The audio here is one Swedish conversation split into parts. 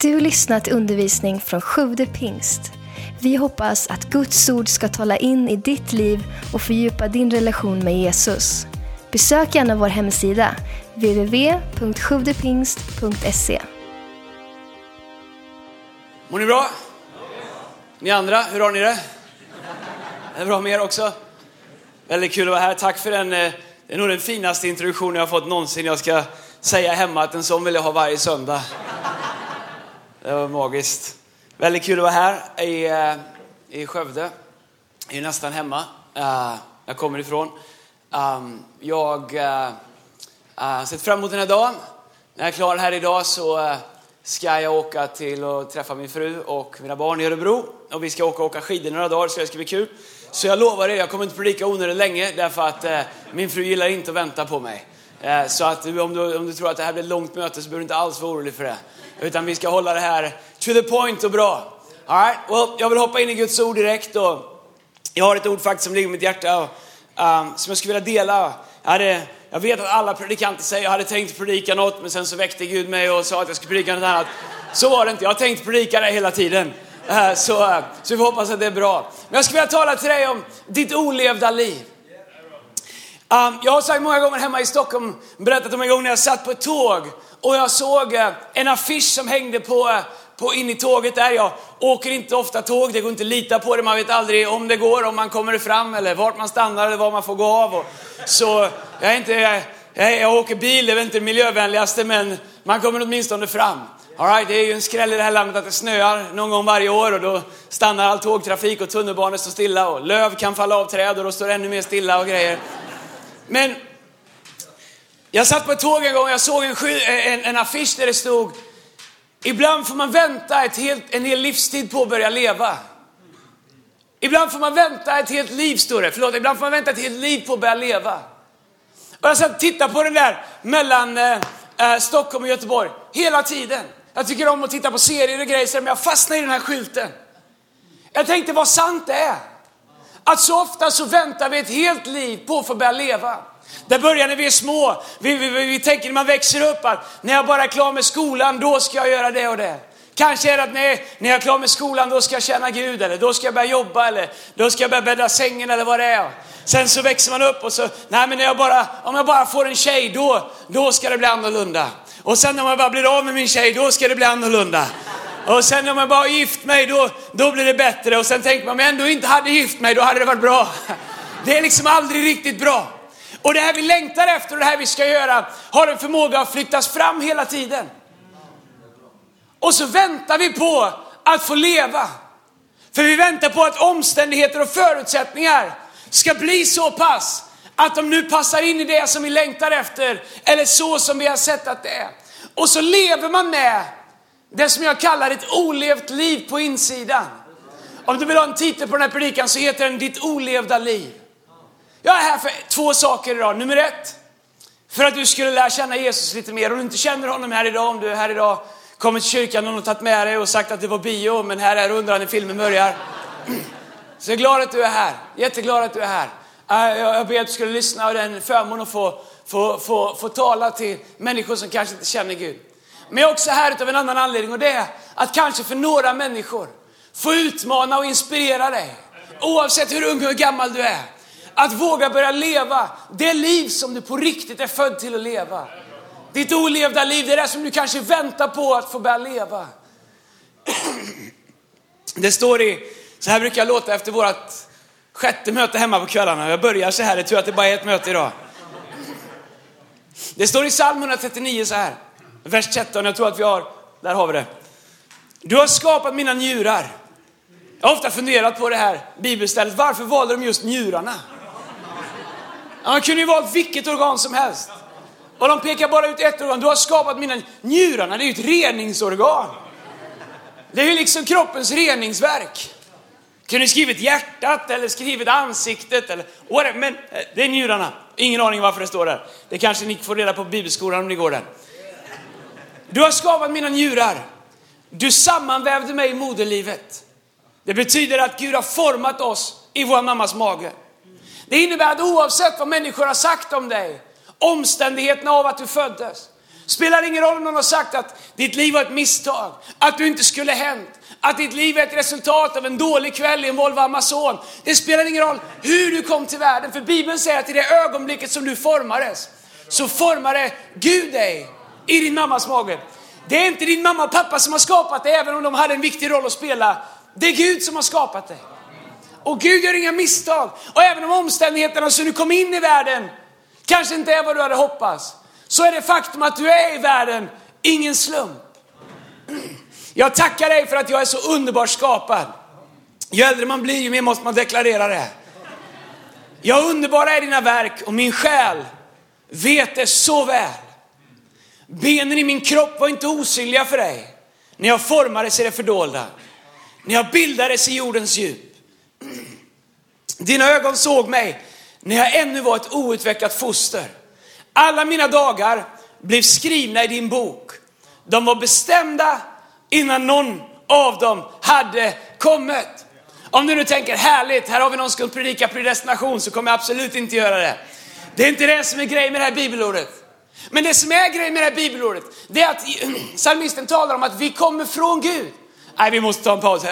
Du lyssnat till undervisning från Sjude pingst. Vi hoppas att Guds ord ska tala in i ditt liv och fördjupa din relation med Jesus. Besök gärna vår hemsida, www.sjuvdepingst.se. Mår ni bra? Ni andra, hur har ni det? Är det bra med er också? Väldigt kul att vara här. Tack för den, eh, det är nog den finaste introduktionen jag har fått någonsin. Jag ska säga hemma att en sån vill jag ha varje söndag. Det var magiskt. Väldigt kul att vara här i, eh, i Skövde. Jag är nästan hemma. Uh, jag kommer ifrån. Um, jag uh, har sett fram emot den här dagen. När jag är klar här idag så uh, ska jag åka till och träffa min fru och mina barn i Örebro. Och vi ska åka och åka skidor några dagar så det ska bli kul. Så jag lovar er, jag kommer inte predika onödigt länge därför att uh, min fru gillar inte att vänta på mig. Uh, så att om du, om du tror att det här blir ett långt möte så behöver du inte alls vara orolig för det. Utan vi ska hålla det här to the point och bra. All right? well, jag vill hoppa in i Guds ord direkt. Och jag har ett ord faktiskt som ligger i mitt hjärta och, um, som jag skulle vilja dela. Jag, hade, jag vet att alla predikanter säger jag hade tänkt predika något men sen så väckte Gud mig och sa att jag skulle predika något annat. Så var det inte, jag har tänkt predika det hela tiden. Uh, så, uh, så vi hoppas att det är bra. Men jag skulle vilja tala till dig om ditt olevda liv. Um, jag har sagt många gånger hemma i Stockholm, berättat om en gång när jag satt på ett tåg och jag såg uh, en affisch som hängde på, på in i tåget där. Jag åker inte ofta tåg, det går inte att lita på det, man vet aldrig om det går, om man kommer fram eller vart man stannar eller var man får gå av. Och, så jag är inte, jag, jag åker bil, det är väl inte det miljövänligaste men man kommer åtminstone fram. All right, det är ju en skräll i det här landet att det snöar någon gång varje år och då stannar all tågtrafik och tunnelbanor står stilla och löv kan falla av träd och då står det ännu mer stilla och grejer. Men jag satt på ett tåg en gång och jag såg en, en, en affisch där det stod Ibland får man vänta ett helt, en hel livstid på att börja leva. Ibland får man vänta ett helt liv, står det. Förlåt, ibland får man vänta ett helt liv på att börja leva. Och jag satt och tittade på den där mellan eh, eh, Stockholm och Göteborg hela tiden. Jag tycker om att titta på serier och grejer, men jag fastnade i den här skylten. Jag tänkte vad sant det är. Att så ofta så väntar vi ett helt liv på att få börja leva. Det börjar när vi är små. Vi, vi, vi, vi tänker när man växer upp att när jag bara är klar med skolan, då ska jag göra det och det. Kanske är det att när, när jag är klar med skolan, då ska jag känna Gud, eller då ska jag börja jobba, eller då ska jag börja bädda sängen, eller vad det är. Sen så växer man upp och så, nej men när jag bara, om jag bara får en tjej, då, då ska det bli annorlunda. Och sen när man bara blir av med min tjej, då ska det bli annorlunda. Och sen när man bara gift mig, då, då blir det bättre. Och sen tänker man, om jag ändå inte hade gift mig, då hade det varit bra. Det är liksom aldrig riktigt bra. Och det här vi längtar efter och det här vi ska göra har en förmåga att flyttas fram hela tiden. Och så väntar vi på att få leva. För vi väntar på att omständigheter och förutsättningar ska bli så pass att de nu passar in i det som vi längtar efter eller så som vi har sett att det är. Och så lever man med det som jag kallar ett olevt liv på insidan. Om du vill ha en titel på den här predikan så heter den Ditt olevda liv. Jag är här för två saker idag. Nummer ett, för att du skulle lära känna Jesus lite mer. Om du inte känner honom här idag, om du är här idag, kommit till kyrkan, någon har tagit med dig och sagt att det var bio, men här är du undrar när filmen börjar. Så jag är glad att du är här, jätteglad att du är här. Äh, jag ber att du skulle lyssna och det är en förmån att få, få, få, få tala till människor som kanske inte känner Gud. Men jag är också här av en annan anledning och det är att kanske för några människor få utmana och inspirera dig. Oavsett hur ung och gammal du är. Att våga börja leva det liv som du på riktigt är född till att leva. Ditt olevda liv, det är det som du kanske väntar på att få börja leva. Det står i, så här brukar jag låta efter vårt sjätte möte hemma på kvällarna. Jag börjar så här, det är tur att det bara är ett möte idag. Det står i psalm 139 så här, vers 13, jag tror att vi har, där har vi det. Du har skapat mina njurar. Jag har ofta funderat på det här bibelstället, varför valde de just njurarna? Han kunde ju valt vilket organ som helst. Och de pekar bara ut ett organ. Du har skapat mina njurarna, det är ju ett reningsorgan. Det är ju liksom kroppens reningsverk. Kunde skrivit hjärtat eller skrivit ansiktet eller whatever. Men eh, det är njurarna. Ingen aning varför det står där. Det kanske ni får reda på bibelskolan om ni går där. Du har skapat mina njurar. Du sammanvävde mig i moderlivet. Det betyder att Gud har format oss i vår mammas mage. Det innebär att oavsett vad människor har sagt om dig, omständigheterna av att du föddes, Spelar ingen roll om någon har sagt att ditt liv var ett misstag, att du inte skulle hänt, att ditt liv är ett resultat av en dålig kväll i en Volvo Amazon. Det spelar ingen roll hur du kom till världen, för Bibeln säger att i det ögonblicket som du formades, så formade Gud dig i din mammas mage. Det är inte din mamma och pappa som har skapat dig, även om de hade en viktig roll att spela. Det är Gud som har skapat dig. Och Gud gör inga misstag. Och även om omständigheterna som du kom in i världen kanske inte är vad du hade hoppats, så är det faktum att du är i världen ingen slump. Jag tackar dig för att jag är så underbart skapad. Ju äldre man blir, ju mer måste man deklarera det. Jag underbara är dina verk och min själ vet det så väl. Benen i min kropp var inte osynliga för dig. När jag formades i det fördolda. När jag bildades i jordens djup. Dina ögon såg mig när jag ännu var ett outvecklat foster. Alla mina dagar blev skrivna i din bok. De var bestämda innan någon av dem hade kommit. Om du nu tänker härligt, här har vi någon som ska predika predestination så kommer jag absolut inte göra det. Det är inte det som är grejen med det här bibelordet. Men det som är grejen med det här bibelordet, det är att psalmisten talar om att vi kommer från Gud. Nej, vi måste ta en paus.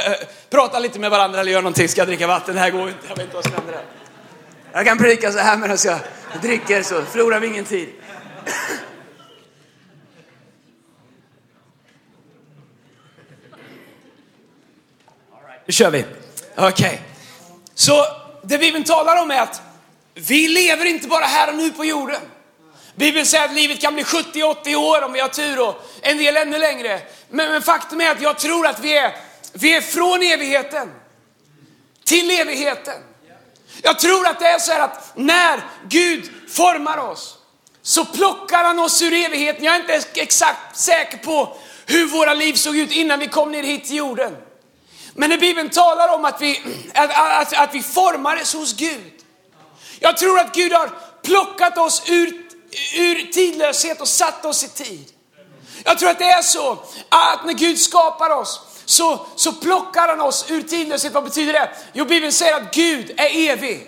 Prata lite med varandra eller gör någonting. Ska jag dricka vatten? Det här går inte. Jag vet inte vad som händer här. Jag kan predika så här medan jag dricker så förlorar vi ingen tid. Nu kör vi. Okej. Okay. Så det Bibeln talar om är att vi lever inte bara här och nu på jorden. Bibeln säger att livet kan bli 70-80 år om vi har tur och en del ännu längre. Men, men, faktum är att jag tror att vi är, vi är från evigheten till evigheten. Jag tror att det är så här att när Gud formar oss så plockar han oss ur evigheten. Jag är inte exakt säker på hur våra liv såg ut innan vi kom ner hit till jorden. Men när Bibeln talar om att vi, att, att, att vi formades hos Gud. Jag tror att Gud har plockat oss ur, ur tidlöshet och satt oss i tid. Jag tror att det är så att när Gud skapar oss så, så plockar han oss ur tidlöshet. Vad betyder det? Jo, Bibeln säger att Gud är evig.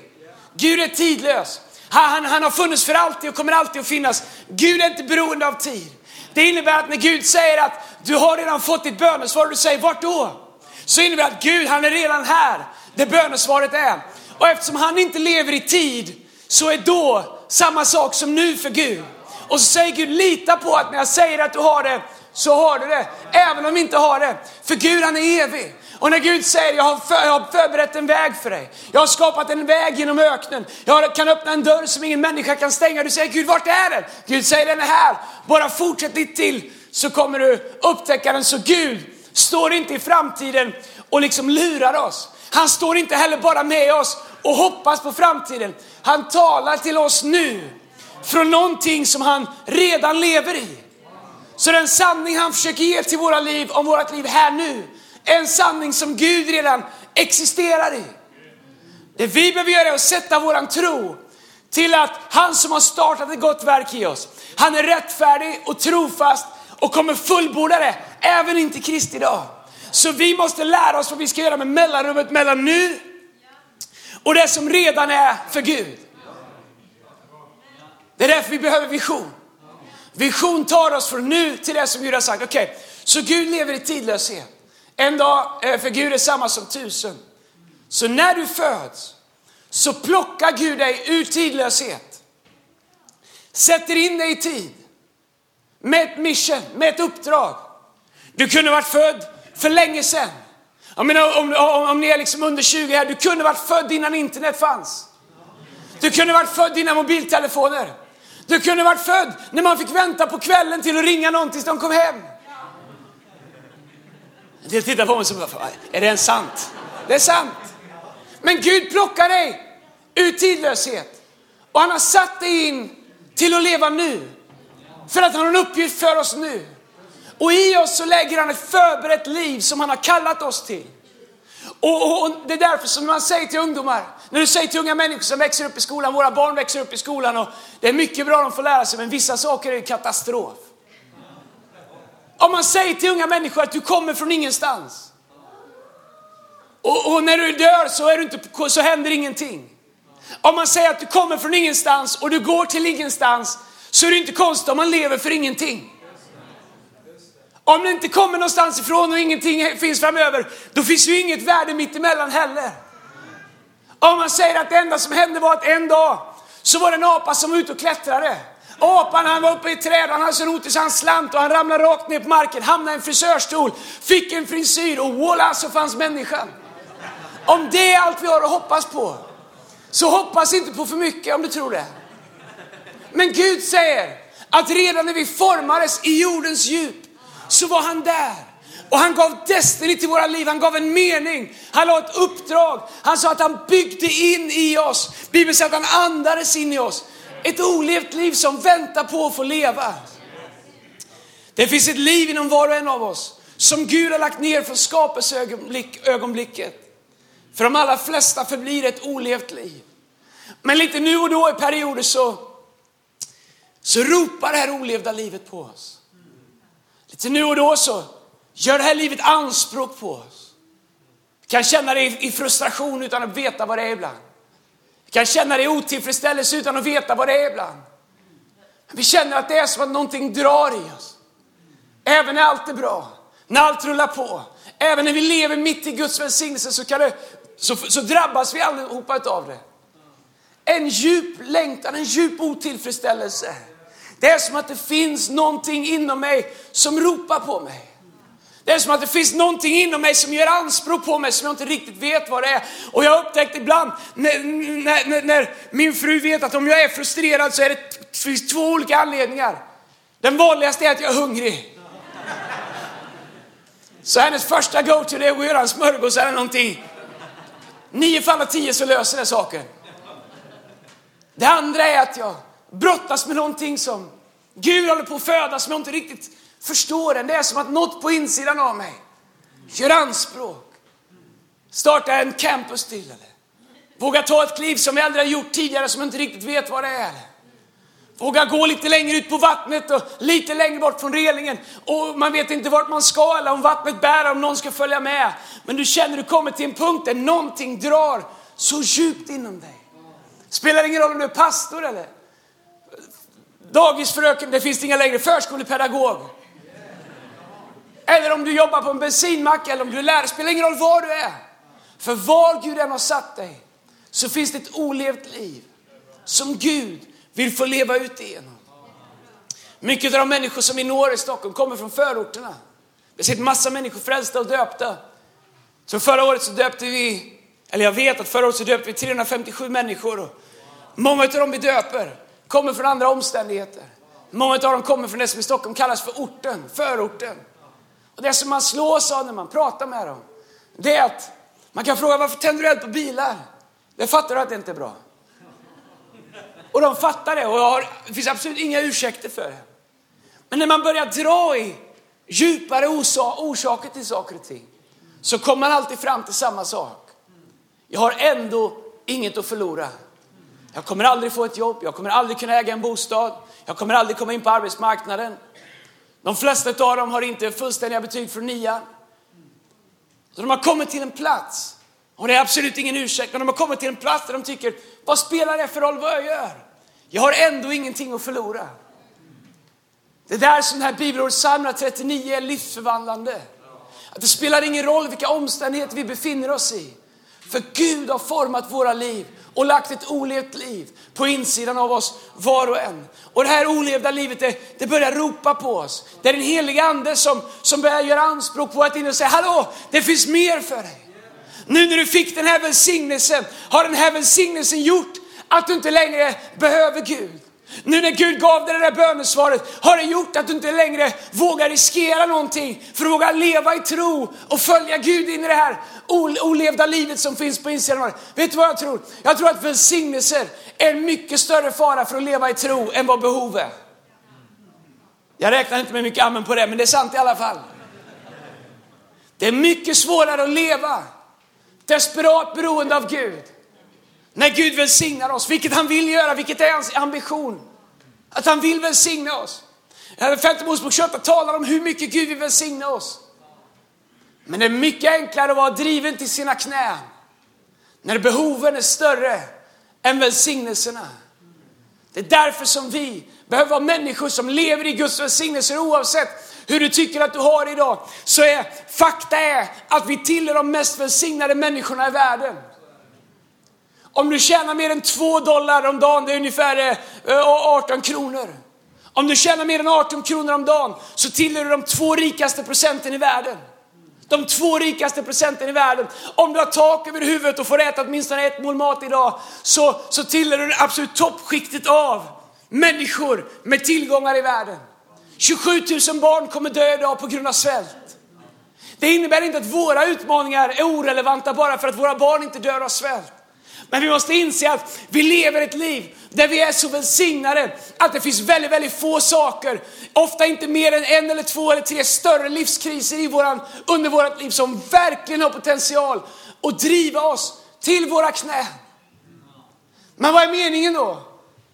Gud är tidlös. Han, han, han har funnits för alltid och kommer alltid att finnas. Gud är inte beroende av tid. Det innebär att när Gud säger att du har redan fått ditt bönesvar och du säger vart då? Så innebär det att Gud, han är redan här, där bönesvaret är. Och eftersom han inte lever i tid så är då samma sak som nu för Gud. Och så säger Gud, lita på att när jag säger att du har det, så har du det. Även om vi inte har det. För Gud han är evig. Och när Gud säger, jag har, för, jag har förberett en väg för dig. Jag har skapat en väg genom öknen. Jag kan öppna en dörr som ingen människa kan stänga. Du säger, Gud vart är den? Gud säger, den är här. Bara fortsätt lite till så kommer du upptäcka den. Så Gud står inte i framtiden och liksom lurar oss. Han står inte heller bara med oss och hoppas på framtiden. Han talar till oss nu från någonting som han redan lever i. Så den sanning han försöker ge till våra liv om vårt liv här nu, är en sanning som Gud redan existerar i. Det vi behöver göra är att sätta våran tro till att han som har startat ett gott verk i oss, han är rättfärdig och trofast och kommer fullborda det även in till Kristi dag. Så vi måste lära oss vad vi ska göra med mellanrummet mellan nu och det som redan är för Gud. Det är därför vi behöver vision. Vision tar oss från nu till det som Gud har sagt. Okej, okay, så Gud lever i tidlöshet. En dag, eh, för Gud är samma som tusen. Så när du föds så plockar Gud dig ur tidlöshet. Sätter in dig i tid. Med ett mission, med ett uppdrag. Du kunde varit född för länge sedan. Jag menar om, om, om ni är liksom under 20 här, du kunde varit född innan internet fanns. Du kunde varit född innan mobiltelefoner. Du kunde varit född när man fick vänta på kvällen till att ringa någon tills de kom hem. En del tittar på mig som, är det ens sant? Det är sant. Men Gud plockar dig ur tidlöshet och han har satt dig in till att leva nu. För att han har en uppgift för oss nu. Och i oss så lägger han ett förberett liv som han har kallat oss till. Och, och, och, det är därför som man säger till ungdomar, när du säger till unga människor som växer upp i skolan, våra barn växer upp i skolan och det är mycket bra de får lära sig, men vissa saker är katastrof. Om man säger till unga människor att du kommer från ingenstans. Och, och när du dör så, är du inte, så händer ingenting. Om man säger att du kommer från ingenstans och du går till ingenstans så är det inte konstigt om man lever för ingenting. Om det inte kommer någonstans ifrån och ingenting finns framöver, då finns ju inget värde mitt emellan heller. Om man säger att det enda som hände var att en dag så var det en apa som var ute och klättrade. Apan han var uppe i ett träd, han hade så rotigt så han slant och han ramlade rakt ner på marken, hamnade i en frisörstol, fick en frisyr och voilà så fanns människan. Om det är allt vi har att hoppas på, så hoppas inte på för mycket om du tror det. Men Gud säger att redan när vi formades i jordens djup så var han där. Och han gav destiny till våra liv, han gav en mening, han la ett uppdrag. Han sa att han byggde in i oss. Bibeln säger att han andades in i oss. Ett olevt liv som väntar på att få leva. Det finns ett liv inom var och en av oss som Gud har lagt ner från skapelseögonblicket. För de allra flesta förblir ett olevt liv. Men lite nu och då i perioder så, så ropar det här olevda livet på oss. Lite nu och då så gör det här livet anspråk på oss. Vi kan känna det i frustration utan att veta vad det är ibland. Vi kan känna det i otillfredsställelse utan att veta vad det är ibland. Vi känner att det är som att någonting drar i oss. Även när allt är bra, när allt rullar på, även när vi lever mitt i Guds välsignelse så, kan det, så, så drabbas vi allihopa av det. En djup längtan, en djup otillfredsställelse. Det är som att det finns någonting inom mig som ropar på mig. Det är som att det finns någonting inom mig som gör anspråk på mig som jag inte riktigt vet vad det är. Och jag har upptäckt ibland när, när, när min fru vet att om jag är frustrerad så är det, finns två olika anledningar. Den vanligaste är att jag är hungrig. Så hennes första go-to är att göra en smörgås eller någonting. Nio fall av tio så löser det saken. Det andra är att jag brottas med någonting som Gud håller på att föda som jag inte riktigt förstår än. Det är som att något på insidan av mig gör anspråk. Starta en campus till eller våga ta ett kliv som jag aldrig har gjort tidigare som jag inte riktigt vet vad det är. Våga gå lite längre ut på vattnet och lite längre bort från relingen. Och man vet inte vart man ska eller om vattnet bär, om någon ska följa med. Men du känner du kommer till en punkt där någonting drar så djupt inom dig. Spelar ingen roll om du är pastor eller dagisfröken, det finns inga längre, förskolepedagog. Eller om du jobbar på en bensinmack eller om du är lärare, spelar ingen roll var du är. För var Gud än har satt dig så finns det ett olevt liv som Gud vill få leva ut igenom. Mycket av de människor som vi når i Stockholm kommer från förorterna. Vi har sett massa människor frälsta och döpta. Så förra året så döpte vi, eller jag vet att förra året så döpte vi 357 människor. Och många av dem vi döper kommer från andra omständigheter. Många av dem kommer från det som i Stockholm kallas för orten, förorten. Och det som man slås av när man pratar med dem, det är att man kan fråga varför tänder du eld på bilar? Det fattar du att det inte är bra. Och de fattar det och har, det finns absolut inga ursäkter för det. Men när man börjar dra i djupare orsaker till saker och ting så kommer man alltid fram till samma sak. Jag har ändå inget att förlora. Jag kommer aldrig få ett jobb, jag kommer aldrig kunna äga en bostad, jag kommer aldrig komma in på arbetsmarknaden. De flesta av dem har inte fullständiga betyg från nian. Så de har kommit till en plats, och det är absolut ingen ursäkt, men de har kommit till en plats där de tycker, vad spelar det för roll vad jag gör? Jag har ändå ingenting att förlora. Det är där som det här bibelordet psalm 39 är livsförvandlande. Att det spelar ingen roll vilka omständigheter vi befinner oss i. För Gud har format våra liv och lagt ett olevt liv på insidan av oss var och en. Och det här olevda livet, det, det börjar ropa på oss. Det är den heliga ande som, som börjar göra anspråk på att in och säga, hallå, det finns mer för dig. Nu när du fick den här välsignelsen, har den här välsignelsen gjort att du inte längre behöver Gud. Nu när Gud gav dig det där bönesvaret har det gjort att du inte längre vågar riskera någonting för att våga leva i tro och följa Gud in i det här olevda livet som finns på insidan. Vet du vad jag tror? Jag tror att välsignelser är en mycket större fara för att leva i tro än vad behov är. Jag räknar inte med mycket amen på det, men det är sant i alla fall. Det är mycket svårare att leva desperat beroende av Gud när Gud välsignar oss, vilket han vill göra, vilket är hans ambition. Att han vill välsigna oss. Femte Mosebok 28 talar om hur mycket Gud vill välsigna oss. Men det är mycket enklare att vara driven till sina knän när behoven är större än välsignelserna. Det är därför som vi behöver vara människor som lever i Guds välsignelser oavsett hur du tycker att du har det idag. Så är fakta är att vi tillhör de mest välsignade människorna i världen. Om du tjänar mer än 2 dollar om dagen, det är ungefär eh, eh, 18 kronor. Om du tjänar mer än 18 kronor om dagen så tillhör du de två rikaste procenten i världen. De två rikaste procenten i världen. Om du har tak över huvudet och får äta åtminstone ett mål mat idag så, så tillhör du det absolut toppskiktet av människor med tillgångar i världen. 27 000 barn kommer dö idag på grund av svält. Det innebär inte att våra utmaningar är orelevanta bara för att våra barn inte dör av svält. Men vi måste inse att vi lever ett liv där vi är så välsignade att det finns väldigt, väldigt få saker, ofta inte mer än en eller två eller tre större livskriser i våran, under vårt liv som verkligen har potential att driva oss till våra knän. Men vad är meningen då?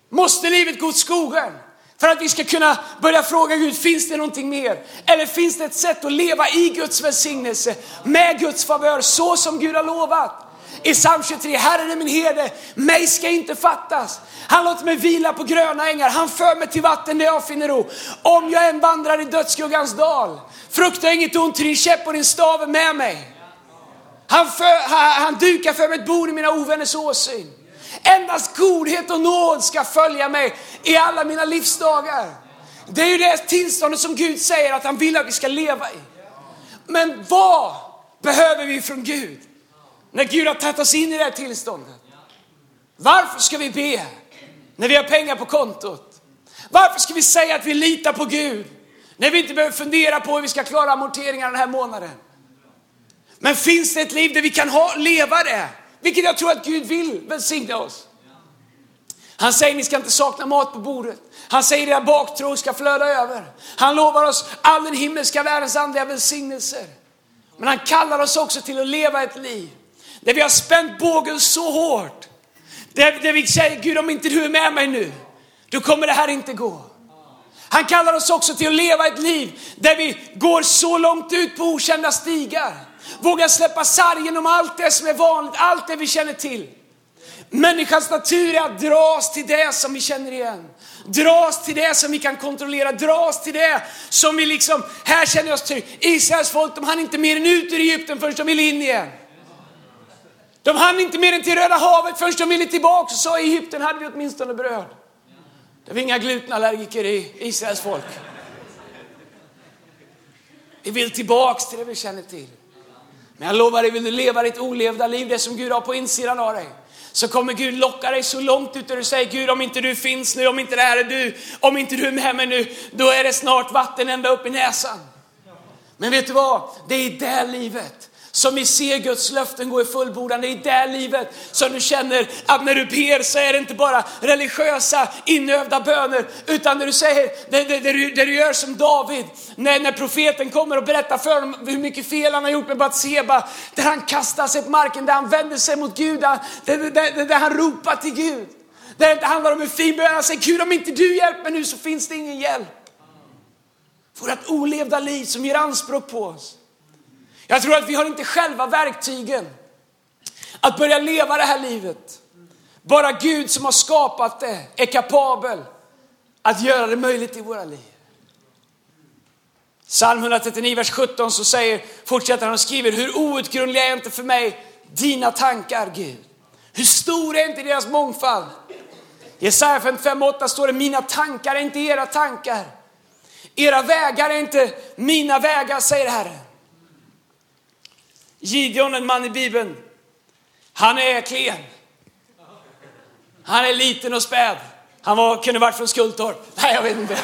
Måste livet gå åt skogen? För att vi ska kunna börja fråga Gud, finns det någonting mer? Eller finns det ett sätt att leva i Guds välsignelse, med Guds favör, så som Gud har lovat? I psalm 23, Herren är min herde, mig ska inte fattas. Han låter mig vila på gröna ängar, han för mig till vatten där jag finner ro. Om jag än vandrar i dödsskuggans dal, fruktar inget ont, till din käpp och din stav är med mig. Han, för, han, han dukar för mig ett bord i mina ovänners åsyn. Endast godhet och nåd ska följa mig i alla mina livsdagar. Det är ju det tillståndet som Gud säger att han vill att vi ska leva i. Men vad behöver vi från Gud? När Gud har tagit oss in i det här tillståndet. Varför ska vi be när vi har pengar på kontot? Varför ska vi säga att vi litar på Gud när vi inte behöver fundera på hur vi ska klara amorteringar den här månaden? Men finns det ett liv där vi kan ha, leva det? Vilket jag tror att Gud vill välsigna oss. Han säger ni ska inte sakna mat på bordet. Han säger era baktro ska flöda över. Han lovar oss all den himmelska världens andliga välsignelser. Men han kallar oss också till att leva ett liv där vi har spänt bågen så hårt. Där, där vi säger, Gud om inte du är med mig nu, då kommer det här inte gå. Han kallar oss också till att leva ett liv där vi går så långt ut på okända stigar. Vågar släppa sargen om allt det som är vanligt, allt det vi känner till. Människans natur är att dras till det som vi känner igen. Dras till det som vi kan kontrollera, dras till det som vi liksom, här känner oss trygga. Israels folk, de hann inte mer än ut ur Egypten förrän de ville in igen. De hann inte mer än till Röda havet förrän de ville tillbaka och sa i Egypten hade vi åtminstone bröd. Det var inga glutenallergiker i Israels folk. Vi vill tillbaks till det vi känner till. Men jag lovar dig, vill du leva ditt olevda liv, det som Gud har på insidan av dig, så kommer Gud locka dig så långt ut där du säger Gud om inte du finns nu, om inte det här är du, om inte du är med mig nu, då är det snart vatten ända upp i näsan. Men vet du vad? Det är i det livet som vi ser Guds löften gå i fullbordan. Det är i det livet som du känner att när du ber så är det inte bara religiösa inövda böner, utan när du säger, det, det, det, du, det du gör som David, när, när profeten kommer och berättar för honom hur mycket fel han har gjort med Batseba, där han kastar sig på marken, där han vänder sig mot Gud, där, där, där, där han ropar till Gud. Där det inte handlar om en fin bön, han säger Gud om inte du hjälper mig nu så finns det ingen hjälp. Vårt olevda liv som ger anspråk på oss. Jag tror att vi har inte själva verktygen att börja leva det här livet. Bara Gud som har skapat det är kapabel att göra det möjligt i våra liv. Psalm 139, vers 17 så säger, fortsätter han och skriver, hur outgrundliga är inte för mig dina tankar Gud? Hur stor är inte deras mångfald? Jesaja 55, 8 står det, mina tankar är inte era tankar. Era vägar är inte mina vägar, säger Herren. Gideon, en man i Bibeln, han är klen. Han är liten och späd. Han var, kunde varit från Skultorp. Nej, jag vet inte.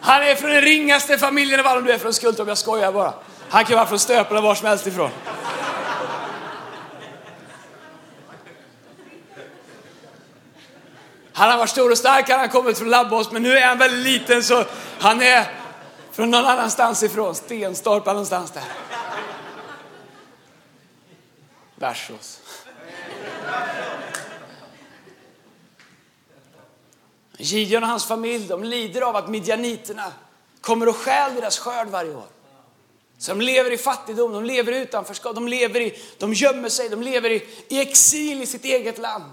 Han är från den ringaste familjen av alla. Du är från Skultorp, jag skojar bara. Han kan vara från Stöpen var som helst ifrån. Han har varit stor och stark, han har kommit från Labbås, men nu är han väldigt liten så han är från någon annanstans ifrån, Stenstorp någonstans där. Versos. Gideon och hans familj de lider av att midjaniterna kommer och stjäl deras skörd varje år. Så de lever i fattigdom, de lever i utanförskap, de, lever i, de gömmer sig, de lever i, i exil i sitt eget land.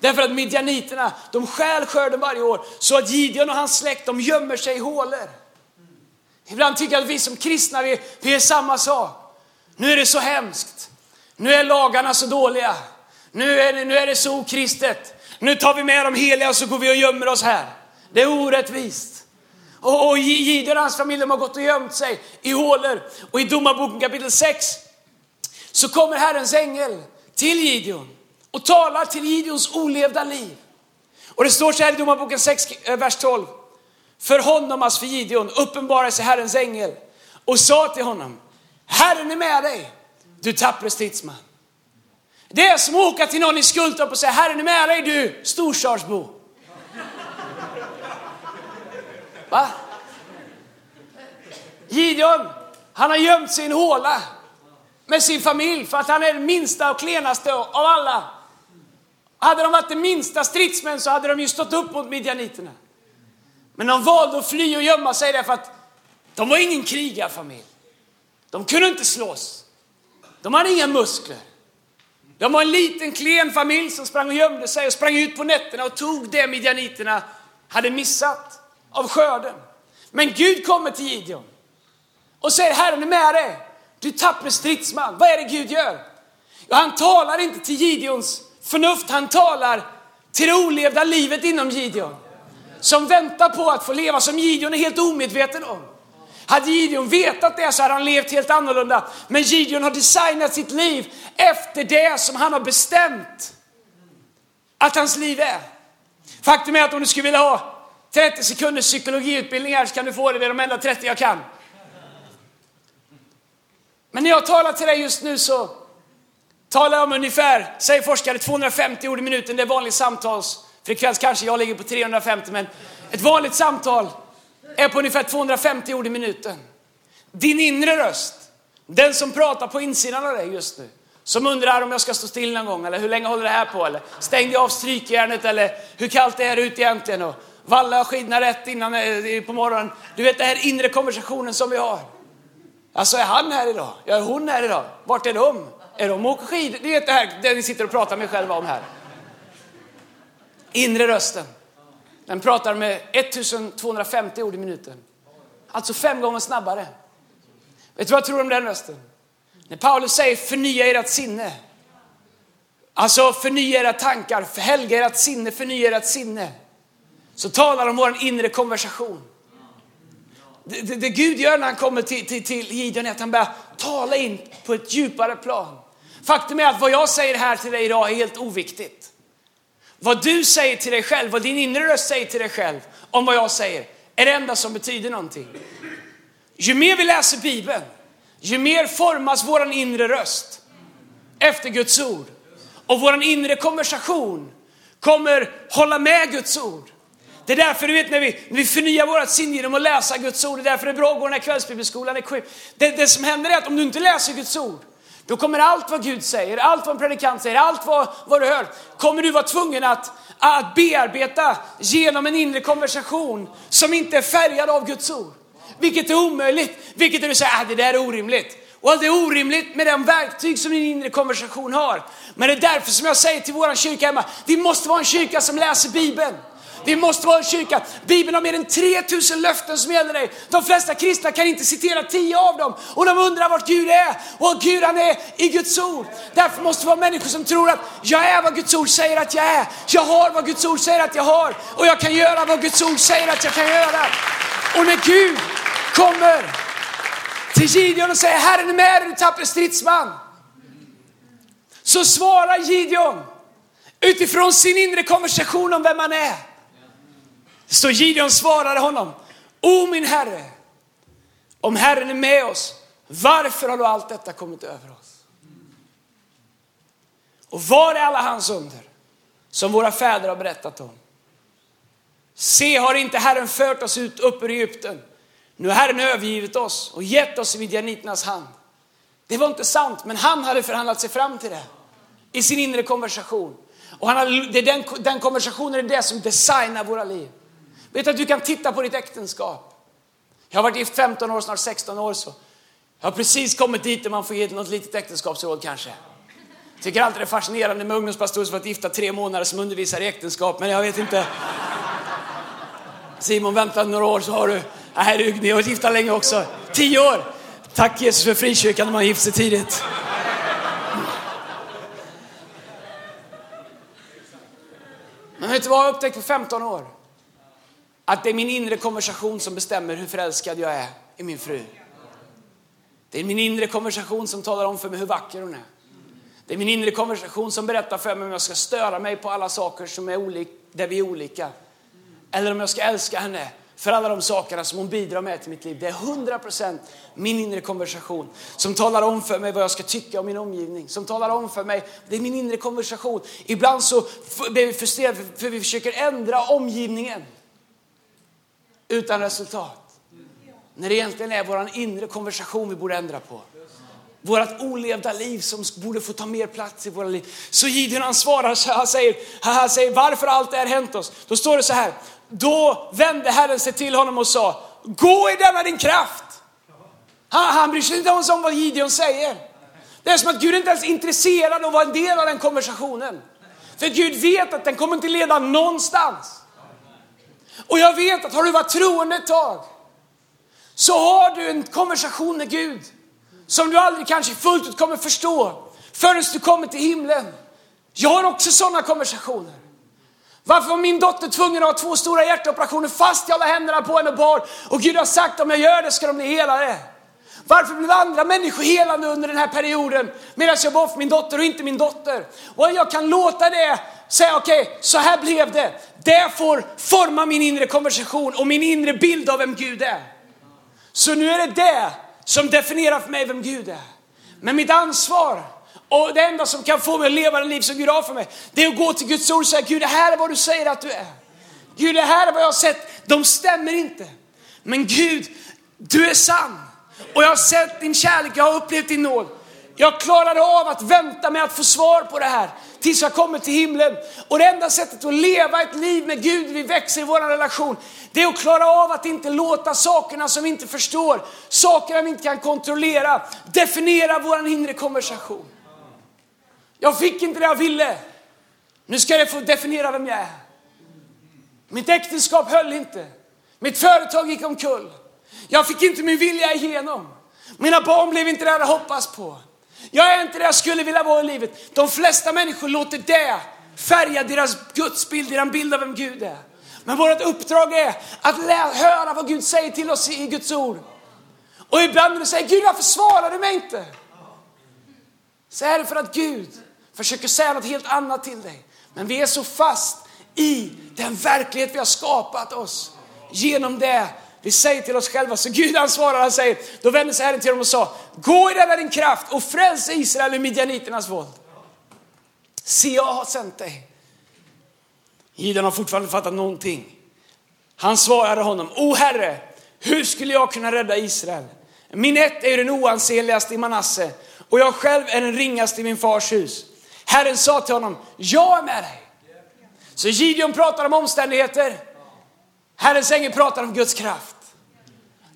Därför att midjaniterna, de stjäl skörden varje år så att Gideon och hans släkt, de gömmer sig i hålor. Ibland tycker jag att vi som kristna, vi, vi är samma sak. Nu är det så hemskt. Nu är lagarna så dåliga. Nu är, det, nu är det så okristet. Nu tar vi med de heliga och så går vi och gömmer oss här. Det är orättvist. Och, och Gideon och hans familj de har gått och gömt sig i hålor. Och i Domarboken kapitel 6 så kommer Herrens ängel till Gideon och talar till Gideons olevda liv. Och det står så här i Domarboken 6, eh, vers 12. För honom, alltså för Gideon, uppenbarade sig Herrens ängel och sa till honom, Herren är med dig, du tappre stridsman. Det är som att åka till någon i Skultorp och säga, Herren är med dig du storstadsbo. Va? Gideon, han har gömt sig i en håla med sin familj för att han är den minsta och klenaste av alla. Hade de varit de minsta stridsmän så hade de ju stått upp mot midjaniterna. Men de valde att fly och gömma sig därför att de var ingen krigarfamilj. De kunde inte slåss. De hade inga muskler. De var en liten klen familj som sprang och gömde sig och sprang ut på nätterna och tog det midjaniterna hade missat av skörden. Men Gud kommer till Gideon och säger Herren är med dig. Du tappre stridsman. Vad är det Gud gör? Ja, han talar inte till Gideons förnuft, han talar till det olevda livet inom Gideon. Som väntar på att få leva som Gideon är helt omedveten om. Hade Gideon vetat det så hade han levt helt annorlunda. Men Gideon har designat sitt liv efter det som han har bestämt att hans liv är. Faktum är att om du skulle vilja ha 30 sekunders psykologiutbildning här så kan du få det, det är de enda 30 jag kan. Men när jag talar till dig just nu så talar jag om ungefär, säger forskare, 250 ord i minuten. Det är vanlig samtalsfrekvens, kanske jag ligger på 350, men ett vanligt samtal är på ungefär 250 ord i minuten. Din inre röst, den som pratar på insidan av dig just nu, som undrar om jag ska stå still någon gång, eller hur länge håller det här på, eller stängde jag av strykjärnet, eller hur kallt det är ute egentligen, och vallar jag skidorna rätt innan eh, på morgonen. Du vet den här inre konversationen som vi har. Alltså är han här idag? Ja, är hon här idag? Vart är de? Är de och åker skidor? Det är det här det ni sitter och pratar med själva om här. Inre rösten. Den pratar med 1250 ord i minuten. Alltså fem gånger snabbare. Vet du vad jag tror om den rösten? När Paulus säger förnya ert sinne. Alltså förnya era tankar, helga ert sinne, förnya ert sinne. Så talar om vår inre konversation. Det, det, det, Gud gör när han kommer till, till, till Gideon är att han börjar tala in på ett djupare plan. Faktum är att vad jag säger här till dig idag är helt oviktigt. Vad du säger till dig själv, vad din inre röst säger till dig själv om vad jag säger, är det enda som betyder någonting. Ju mer vi läser Bibeln, ju mer formas vår inre röst efter Guds ord. Och vår inre konversation kommer hålla med Guds ord. Det är därför du vet när vi, när vi förnyar vårt sinne genom att läsa Guds ord, det är därför det är bra att gå den här kvällsbibelskolan. Det, det som händer är att om du inte läser Guds ord, då kommer allt vad Gud säger, allt vad en predikant säger, allt vad, vad du hör, kommer du vara tvungen att, att bearbeta genom en inre konversation som inte är färgad av Guds ord. Vilket är omöjligt, vilket är du säger, ah, det där är orimligt. Och det är orimligt med den verktyg som din inre konversation har. Men det är därför som jag säger till våran kyrka hemma, vi måste vara en kyrka som läser Bibeln. Vi måste vara en kyrka. Bibeln har mer än 3000 löften som gäller dig. De flesta kristna kan inte citera 10 av dem och de undrar vart Gud är. Och Gud han är i Guds ord. Därför måste vi vara människor som tror att jag är vad Guds ord säger att jag är. Jag har vad Guds ord säger att jag har och jag kan göra vad Guds ord säger att jag kan göra. Och när Gud kommer till Gideon och säger Herren är med dig du tappre stridsman. Så svarar Gideon utifrån sin inre konversation om vem han är. Så Gideon svarade honom, O min Herre, om Herren är med oss, varför har då allt detta kommit över oss? Och var är alla hans under som våra fäder har berättat om? Se, har inte Herren fört oss ut upp ur Egypten? Nu har Herren övergivit oss och gett oss i midjaniternas hand. Det var inte sant, men han hade förhandlat sig fram till det i sin inre konversation. Och han hade, det är den, den konversationen är det som designar våra liv. Vet du att du kan titta på ditt äktenskap? Jag har varit gift 15 år, snart 16 år så. Jag har precis kommit dit där man får ge något litet äktenskapsråd kanske. Tycker alltid det är fascinerande med ungdomspastorer som varit gifta tre månader som undervisar i äktenskap, men jag vet inte. Simon, vänta några år så har du, nej du, ni har varit gifta länge också. Tio år! Tack Jesus för frikyrkan när man gift sig tidigt. Men vet du vad jag upptäckt på 15 år? Att det är min inre konversation som bestämmer hur förälskad jag är i min fru. Det är min inre konversation som talar om för mig hur vacker hon är. Det är min inre konversation som berättar för mig om jag ska störa mig på alla saker som är där vi är olika. Eller om jag ska älska henne för alla de sakerna som hon bidrar med till mitt liv. Det är 100% min inre konversation som talar om för mig vad jag ska tycka om min omgivning. Som talar om för mig, det är min inre konversation. Ibland så blir vi frustrerade för vi försöker ändra omgivningen utan resultat. När det egentligen är vår inre konversation vi borde ändra på. Vårt olevda liv som borde få ta mer plats i våra liv. Så Gideon han svarar, han säger, han säger varför allt det här hänt oss. Då står det så här, då vände Herren sig till honom och sa, gå i denna din kraft. Han, han bryr sig inte ens om vad Gideon säger. Det är som att Gud inte ens är intresserad av att vara en del av den konversationen. För Gud vet att den kommer inte leda någonstans. Och jag vet att har du varit troende ett tag, så har du en konversation med Gud som du aldrig kanske fullt ut kommer förstå förrän du kommer till himlen. Jag har också sådana konversationer. Varför var min dotter tvungen att ha två stora hjärtoperationer fast jag la händerna på henne och bar och Gud har sagt om jag gör det ska de bli helare. Varför blev andra människor helande under den här perioden medan jag bad för min dotter och inte min dotter? Och jag kan låta det säga okej, okay, så här blev det. Det får forma min inre konversation och min inre bild av vem Gud är. Så nu är det det som definierar för mig vem Gud är. Men mitt ansvar och det enda som kan få mig att leva det liv som Gud har för mig, det är att gå till Guds ord och säga Gud det här är vad du säger att du är. Gud det här är vad jag har sett, de stämmer inte. Men Gud, du är sann. Och jag har sett din kärlek, jag har upplevt din nåd. Jag klarade av att vänta med att få svar på det här tills jag kommer till himlen. Och det enda sättet att leva ett liv med Gud, vi växer i vår relation, det är att klara av att inte låta sakerna som vi inte förstår, sakerna vi inte kan kontrollera, definiera vår inre konversation. Jag fick inte det jag ville. Nu ska jag få definiera vem jag är. Mitt äktenskap höll inte. Mitt företag gick omkull. Jag fick inte min vilja igenom. Mina barn blev inte det jag hade hoppats på. Jag är inte det jag skulle vilja vara i livet. De flesta människor låter det färga deras gudsbild, deras bild av vem Gud är. Men vårt uppdrag är att höra vad Gud säger till oss i Guds ord. Och ibland när du säger Gud varför svarar du mig inte? Så är det för att Gud försöker säga något helt annat till dig. Men vi är så fast i den verklighet vi har skapat oss genom det vi säger till oss själva. Så Gud han svarar, han säger, då vände sig Herren till dem och sa, gå i denna din kraft och fräls Israel ur midjaniternas våld. Se, jag har sänt dig. Gideon har fortfarande fattat någonting. Han svarade honom, O Herre, hur skulle jag kunna rädda Israel? Min ett är ju den oansenligaste i Manasse och jag själv är den ringaste i min fars hus. Herren sa till honom, jag är med dig. Så Gideon pratar om omständigheter. Herrens ängel pratar om Guds kraft.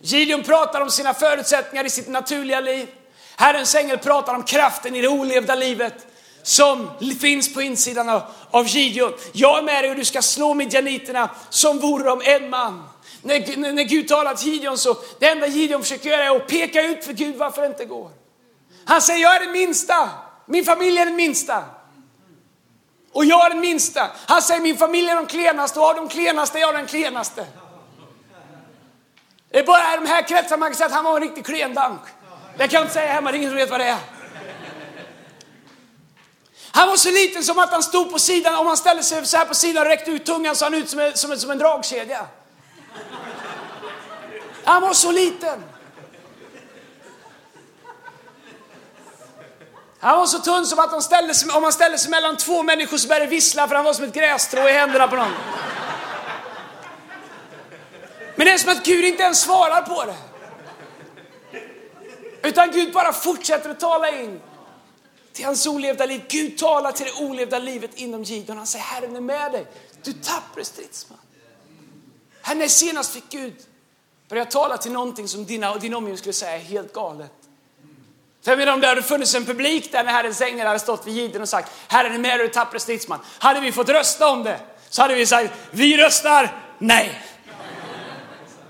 Gideon pratar om sina förutsättningar i sitt naturliga liv. Herrens ängel pratar om kraften i det olevda livet som finns på insidan av, av Gideon. Jag är med dig och du ska slå midjaniterna som vore de en man. När, när, när Gud talar till Gideon så, det enda Gideon försöker göra är att peka ut för Gud varför det inte går. Han säger, jag är den minsta. Min familj är den minsta. Och jag är den minsta. Han säger min familj är de klenaste och av de klenaste är jag den klenaste. Det är bara i de här kretsarna man kan säga att han var en riktig klendank. Det kan jag inte säga hemma, det är ingen som vet vad det är. Han var så liten som att han stod på sidan, om han ställde sig så här på sidan och räckte ut tungan så han ut som en, som en, som en dragkedja. Han var så liten. Han var så tunn som att han ställde sig, om han ställde sig mellan två människor så började det vissla för han var som ett grässtrå i händerna på någon. Men det är som att Gud inte ens svarar på det. Utan Gud bara fortsätter att tala in till hans olevda liv. Gud talar till det olevda livet inom Gideon. Han säger Herren är med dig. Du tappre stridsman. Här när senast fick Gud börja tala till någonting som dina och din omgivning skulle säga är helt galet. För jag menar om det hade funnits en publik där när Herrens ängel hade stått vid Gideon och sagt Herren är med dig du tappre stridsman. Hade vi fått rösta om det så hade vi sagt vi röstar nej.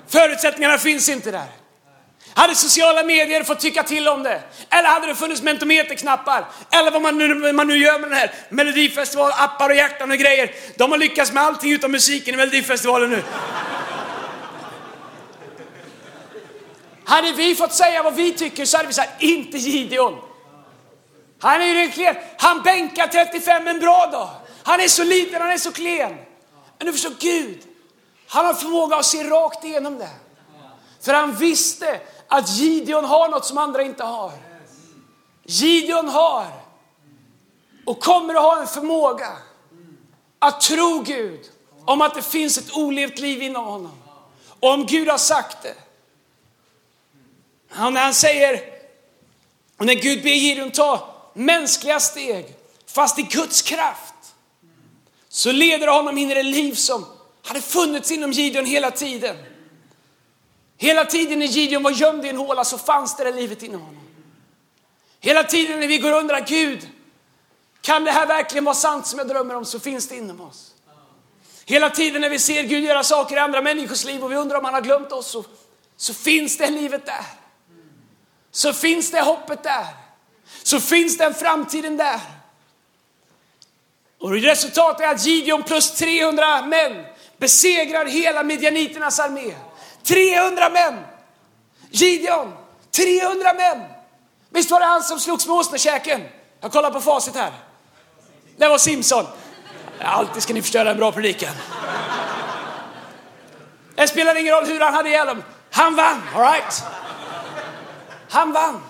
Förutsättningarna finns inte där. Hade sociala medier fått tycka till om det? Eller hade det funnits mentometerknappar? Eller vad man nu, man nu gör med den här Melodifestival, appar och hjärtan och grejer. De har lyckats med allting utom musiken i Melodifestivalen nu. Hade vi fått säga vad vi tycker så hade vi sagt, inte Gideon. Han är ju den klen. Han bänkar 35 en bra dag. Han är så liten, han är så klen. Men du förstår, Gud, han har förmåga att se rakt igenom det. För han visste att Gideon har något som andra inte har. Gideon har och kommer att ha en förmåga att tro Gud om att det finns ett olevt liv inom honom. Och om Gud har sagt det. Och när han säger, och när Gud ber Gideon ta mänskliga steg, fast i Guds kraft, så leder honom in i det liv som hade funnits inom Gideon hela tiden. Hela tiden när Gideon var gömd i en håla så fanns det, där livet inom honom. Hela tiden när vi går och undrar Gud, kan det här verkligen vara sant som jag drömmer om så finns det inom oss. Hela tiden när vi ser Gud göra saker i andra människors liv och vi undrar om han har glömt oss så, så finns det livet där. Så finns det hoppet där. Så finns den framtiden där. Och resultatet är att Gideon plus 300 män besegrar hela midjaniternas armé. 300 män! Gideon, 300 män! Visst var det han som slogs med åsnekäken? Jag kollar på facit här. Det var Simson. Alltid ska ni förstöra en bra predikan. Det spelar ingen roll hur han hade ihjäl dem. Han vann, alright? Han vann.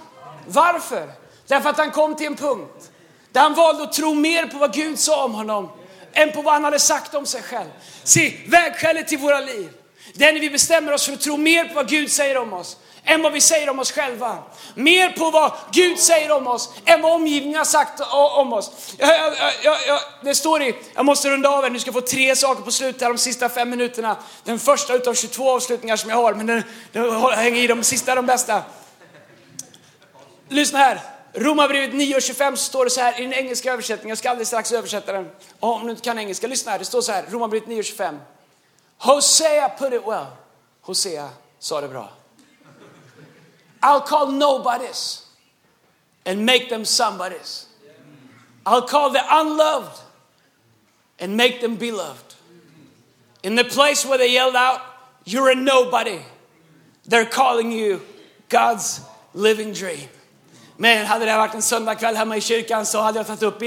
Varför? Därför att han kom till en punkt där han valde att tro mer på vad Gud sa om honom än på vad han hade sagt om sig själv. Se, vägskälet till våra liv, det är när vi bestämmer oss för att tro mer på vad Gud säger om oss än vad vi säger om oss själva. Mer på vad Gud säger om oss än vad omgivningen har sagt om oss. Jag, jag, jag, det står i, jag måste runda av här, nu ska få tre saker på slutet här de sista fem minuterna. Den första utav 22 avslutningar som jag har, men den, den hänger i de sista de bästa. Lyssna här. Romarbrevet 9.25 står det så här i den engelska översättningen, jag ska alldeles strax översätta den. Om du inte kan engelska, lyssna här. Det står så här, Romarbrevet 9.25. Hosea put it well. Hosea sa det bra. I'll call nobodies and make them somebodies. I'll call the unloved and make them beloved. In the place where they yelled out, You're a nobody, they're calling you God's living dream. Men hade det varit en söndagkväll hemma i kyrkan så hade jag tagit upp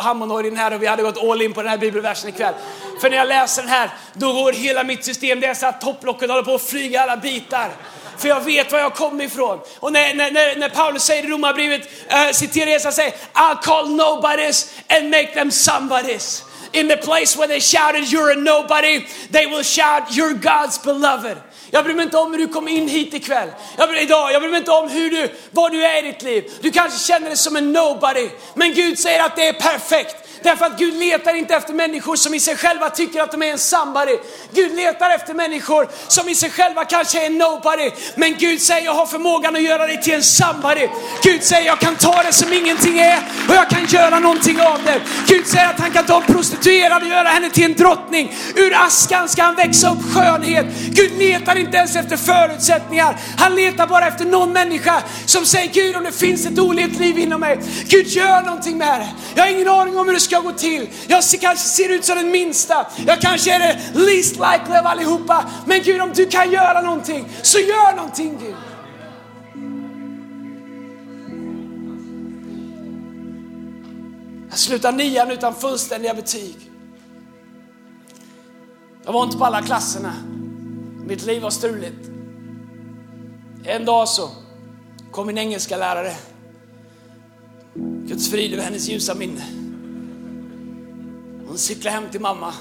hammondorgeln här och vi hade gått all in på den här bibelversen ikväll. För när jag läser den här, då går hela mitt system, det är så att topplocket håller på att flyga alla bitar. För jag vet var jag kommer ifrån. Och när, när, när Paulus säger i Romarbrevet, äh, citerar Jesus, säger I'll call nobodies and make them somebodies. In the place where they shouted you're a nobody, they will shout you're God's beloved. Jag bryr mig inte om hur du kom in hit ikväll. Jag bryr, idag. Jag bryr mig inte om hur du, var du är i ditt liv. Du kanske känner dig som en nobody. Men Gud säger att det är perfekt. Därför att Gud letar inte efter människor som i sig själva tycker att de är en somebody. Gud letar efter människor som i sig själva kanske är en nobody. Men Gud säger jag har förmågan att göra dig till en somebody. Gud säger jag kan ta det som ingenting är och jag kan göra någonting av det. Gud säger att han kan ta en prostituerad och göra henne till en drottning. Ur askan ska han växa upp skönhet. Gud letar inte ens efter förutsättningar. Han letar bara efter någon människa som säger Gud om det finns ett olevt liv inom mig. Gud gör någonting med det. Jag har ingen aning om hur det ska gå till. Jag kanske ser ut som den minsta. Jag kanske är det least likely av allihopa. Men Gud om du kan göra någonting så gör någonting Gud. Jag slutade nian utan fullständiga betyg. Jag var inte på alla klasserna. Mitt liv var struligt. En dag så kom min engelska lärare. Guds frid över hennes ljusa minne. Hon cyklade hem till mamma.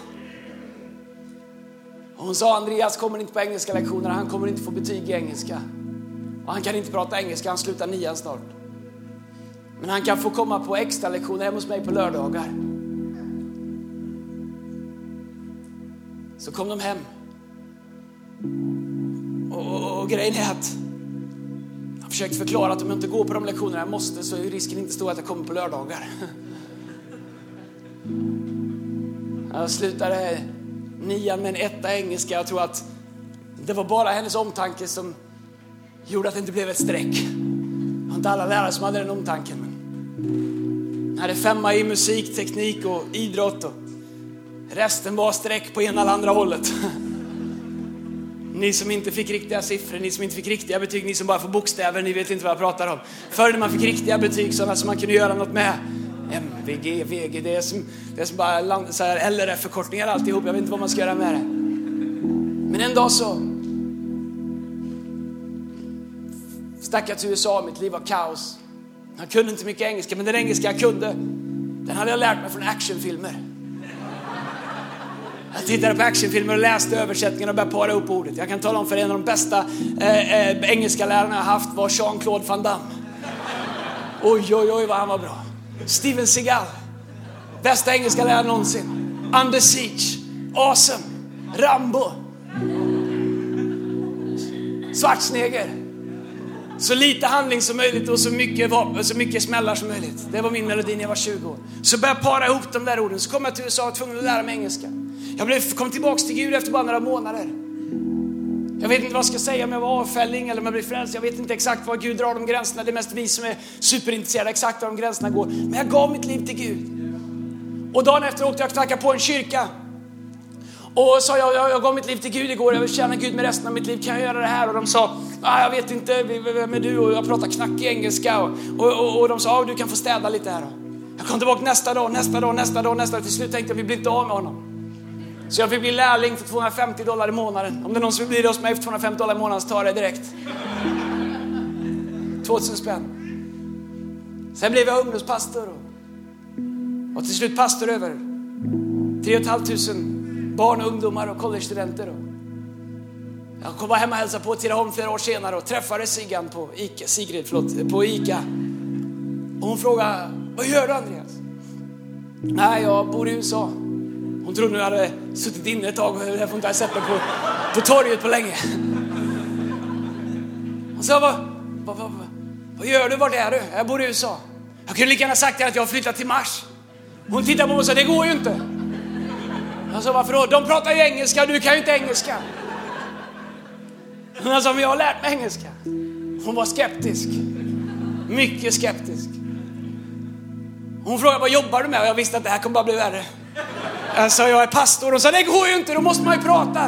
Hon sa Andreas kommer inte på engelska lektioner, han kommer inte få betyg i engelska. Och han kan inte prata engelska, han slutar nian snart. Men han kan få komma på extra lektioner hemma hos mig på lördagar. Så kom de hem. Och, och, och grejen är att jag har försökt förklara att om jag inte går på de lektionerna jag måste så är risken inte stor att jag kommer på lördagar. Jag slutade nian med en etta engelska. Jag tror att det var bara hennes omtanke som gjorde att det inte blev ett streck. Det var inte alla lärare som hade den omtanken. Men jag hade femma i musik, teknik och idrott. Och resten var streck på ena eller andra hållet. Ni som inte fick riktiga siffror, ni som inte fick riktiga betyg, ni som bara får bokstäver, ni vet inte vad jag pratar om. Förr när man fick riktiga betyg, sådana som man kunde göra något med. MVG, VG, det är som, det är som bara land, så här LRF-förkortningar alltihop. Jag vet inte vad man ska göra med det. Men en dag så stack jag till USA, mitt liv var kaos. Jag kunde inte mycket engelska, men den engelska jag kunde, den hade jag lärt mig från actionfilmer. Jag tittade på actionfilmer och läste översättningen och började para upp ordet. Jag kan tala om för en av de bästa eh, eh, engelska lärarna jag haft var Jean-Claude Van Damme. Oj, oj, oj vad han var bra. Steven Seagal. Bästa engelska läraren någonsin. Under Siege. Awesome. Rambo. Schwarzenegger. Så lite handling som möjligt och så mycket, vapen, så mycket smällar som möjligt. Det var min melodi när jag var 20 år. Så började jag para ihop de där orden. Så kom jag till USA och var tvungen att lära mig engelska. Jag blev, kom tillbaks till Gud efter bara några månader. Jag vet inte vad jag ska säga om jag var avfälling eller om jag blev frälst. Jag vet inte exakt var Gud drar de gränserna. Det är mest vi som är superintresserade exakt var de gränserna går. Men jag gav mitt liv till Gud. Och dagen efter åkte jag och knackade på en kyrka. Och sa jag, jag, jag gav mitt liv till Gud igår, jag vill tjäna Gud med resten av mitt liv, kan jag göra det här? Och de sa, ah, jag vet inte, vem är du? Och jag pratar knackig engelska. Och, och, och, och de sa, ah, du kan få städa lite här. Jag kom tillbaka nästa dag, nästa dag, nästa dag, nästa dag. Till slut tänkte jag, vi blir inte av med honom. Så jag fick bli lärling för 250 dollar i månaden. Om det är någon som vill bli det hos mig för 250 dollar i månaden så tar jag det direkt. 2000 spänn. Sen blev jag ungdomspastor och, och till slut pastor över 3 500 barn och ungdomar och collegestudenter. Jag kom hem och hälsade på Tidaholm flera år senare och träffade Siggan på Ica, Sigrid förlåt, på Ica. Och hon frågade, vad gör du Andreas? Nej, jag bor i USA. Hon trodde jag hade suttit inne ett tag och därför inte hade sett mig på, på torget på länge. Hon sa, vad, vad, vad, vad gör du? Vart är du? Jag bor i USA. Jag kunde lika gärna sagt att jag har flyttat till Mars. Hon tittade på mig och sa, det går ju inte. Jag sa, varför då? De pratar ju engelska, du kan ju inte engelska. Hon sa, men jag har lärt mig engelska. Hon var skeptisk. Mycket skeptisk. Hon frågade, vad jobbar du med? Och jag visste att det här kommer bara bli värre. Jag sa, jag är pastor. Hon sa, det går ju inte, då måste man ju prata.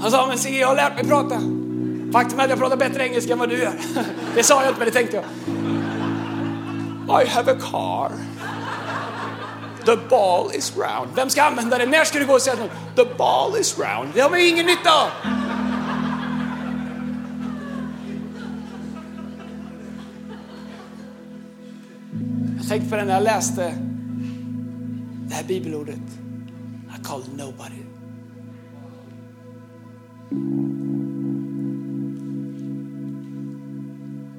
Han sa, men Sigge, jag har lärt mig prata. Faktum är att jag pratar bättre engelska än vad du gör. Det sa jag inte, men det tänkte jag. I have a car. The ball is round. Vem ska använda det? När ska du gå och säga något? The ball is round. Det har vi ingen nytta av. Jag tänkte på det när jag läste det här bibelordet. I called nobody.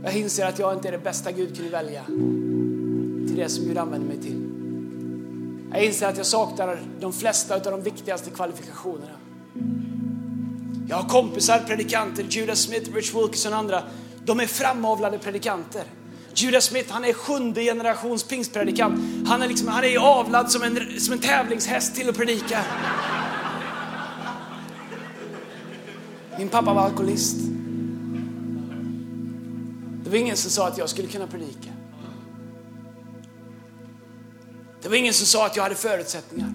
Jag inser att jag inte är det bästa Gud kunde välja till det som Gud använder mig till. Jag inser att jag saknar de flesta av de viktigaste kvalifikationerna. Jag har kompisar, predikanter, Judas Smith, Rich Wilkerson och andra. De är framavlade predikanter. Judas Smith, han är sjunde generations pingstpredikant. Han är, liksom, han är avlad som en, som en tävlingshäst till att predika. Min pappa var alkoholist. Det var ingen som sa att jag skulle kunna predika. Det var ingen som sa att jag hade förutsättningar.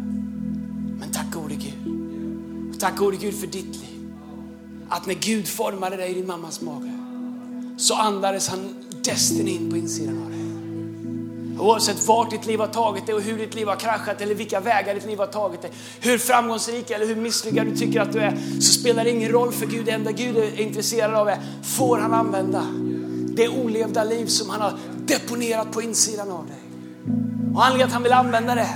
Men tack gode Gud. tack gode Gud för ditt liv. Att när Gud formade dig i din mammas mage så andades han destinin på insidan av dig. Oavsett vart ditt liv har tagit dig och hur ditt liv har kraschat eller vilka vägar ditt liv har tagit dig. Hur framgångsrik eller hur misslyckad du tycker att du är så spelar det ingen roll för Gud. Det enda Gud är intresserad av är, får han använda det olevda liv som han har deponerat på insidan av dig. Och anledningen att han vill använda det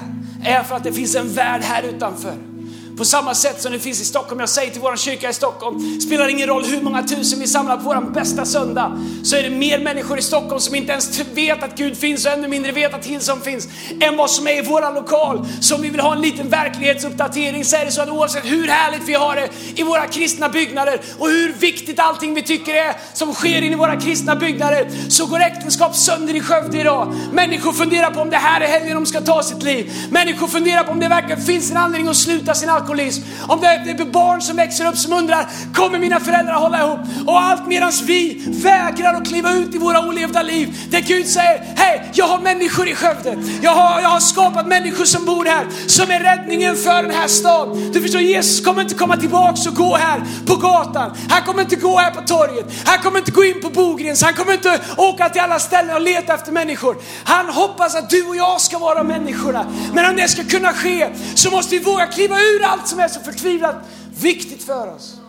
är för att det finns en värld här utanför. På samma sätt som det finns i Stockholm. Jag säger till vår kyrka i Stockholm, spelar ingen roll hur många tusen vi samlar på vår bästa söndag, så är det mer människor i Stockholm som inte ens vet att Gud finns och ännu mindre vet att Hillsong finns, än vad som är i våra lokal. Så om vi vill ha en liten verklighetsuppdatering så är det så att oavsett hur härligt vi har det i våra kristna byggnader och hur viktigt allting vi tycker är som sker in i våra kristna byggnader, så går äktenskap sönder i Skövde idag. Människor funderar på om det här är helgen de ska ta sitt liv. Människor funderar på om det verkligen finns en anledning att sluta sin alkoholism. Om det är barn som växer upp som undrar, kommer mina föräldrar hålla ihop? Och allt medan vi vägrar att kliva ut i våra olevda liv. Där Gud säger, hej, jag har människor i Skövde. Jag har, jag har skapat människor som bor här, som är räddningen för den här staden. Du förstår, Jesus kommer inte komma tillbaks och gå här på gatan. Han kommer inte gå här på torget. Han kommer inte gå in på Bogrens. Han kommer inte åka till alla ställen och leta efter människor. Han hoppas att du och jag ska vara människorna. Men om det ska kunna ske så måste vi våga kliva ur allt som är så förtvivlat viktigt för oss.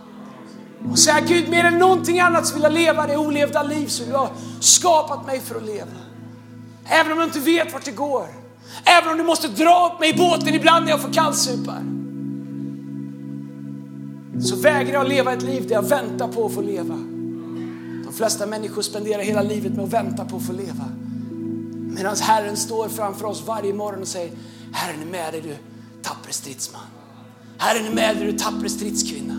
Och säga Gud, mer än någonting annat så vill jag leva det olevda liv som du har skapat mig för att leva. Även om du inte vet vart det går. Även om du måste dra upp mig i båten ibland när jag får kallsupar. Så vägrar jag leva ett liv där jag väntar på att få leva. De flesta människor spenderar hela livet med att vänta på att få leva. Medan Herren står framför oss varje morgon och säger, Herren är med dig du tappre stridsman. Herren är med dig du tappre stridskvinna.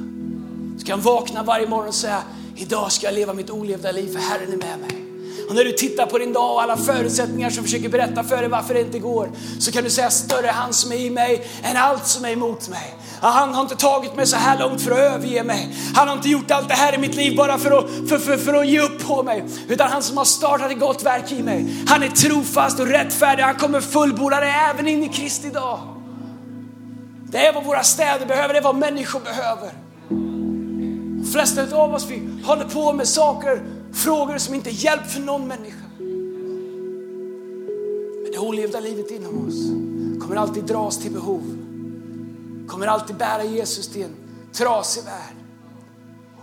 Du kan vakna varje morgon och säga, idag ska jag leva mitt olevda liv för Herren är med mig. Och när du tittar på din dag och alla förutsättningar som försöker berätta för dig varför det inte går, så kan du säga större är han som är i mig än allt som är emot mig. Han har inte tagit mig så här långt för att överge mig. Han har inte gjort allt det här i mitt liv bara för att, för, för, för att ge upp på mig. Utan han som har startat ett gott verk i mig. Han är trofast och rättfärdig. Han kommer fullborda det även in i Kristi dag. Det är vad våra städer behöver, det är vad människor behöver. De flesta av oss vi håller på med saker, frågor som inte är hjälp för någon människa. Men det olevda livet inom oss kommer alltid dras till behov. Kommer alltid bära Jesus till en trasig värld.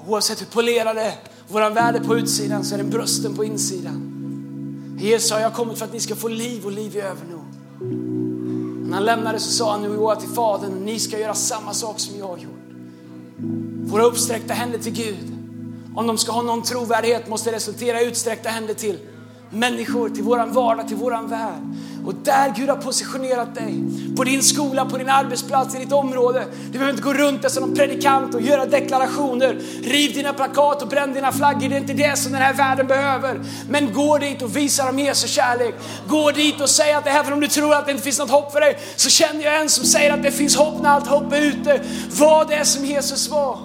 Oavsett hur polerade vår värld är på utsidan så är den brösten på insidan. Jesus sa, jag har kommit för att ni ska få liv och liv i övernog. När han lämnade så sa han, nu går jag till Fadern och ni ska göra samma sak som jag har gjort. Våra uppsträckta händer till Gud, om de ska ha någon trovärdighet, måste resultera i utsträckta händer till människor, till våran vardag, till våran värld. Och där Gud har positionerat dig, på din skola, på din arbetsplats, i ditt område. Du behöver inte gå runt där som en predikant och göra deklarationer. Riv dina plakat och bränn dina flaggor. Det är inte det som den här världen behöver. Men gå dit och visa dem Jesu kärlek. Gå dit och säg att det här, för om du tror att det inte finns något hopp för dig, så känner jag en som säger att det finns hopp när allt hopp är ute. Vad det är som Jesus var.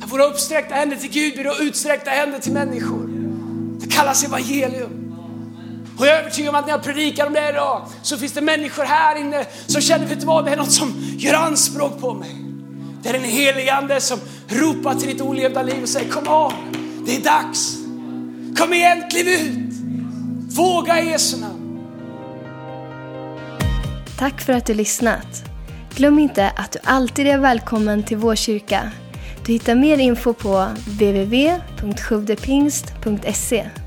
Där våra uppsträckta händer till Gud blir utsträckta händer till människor. Det kallas evangelium. Och jag är övertygad om att när jag predikar om det idag så finns det människor här inne som känner, vet du vad, det är något som gör anspråk på mig. Det är den helige Ande som ropar till ditt olevda liv och säger kom on, det är dags. Kom igen, kliv ut. Våga i Jesu namn. Tack för att du lyssnat. Glöm inte att du alltid är välkommen till vår kyrka. Du hittar mer info på www.sjuvdepingst.se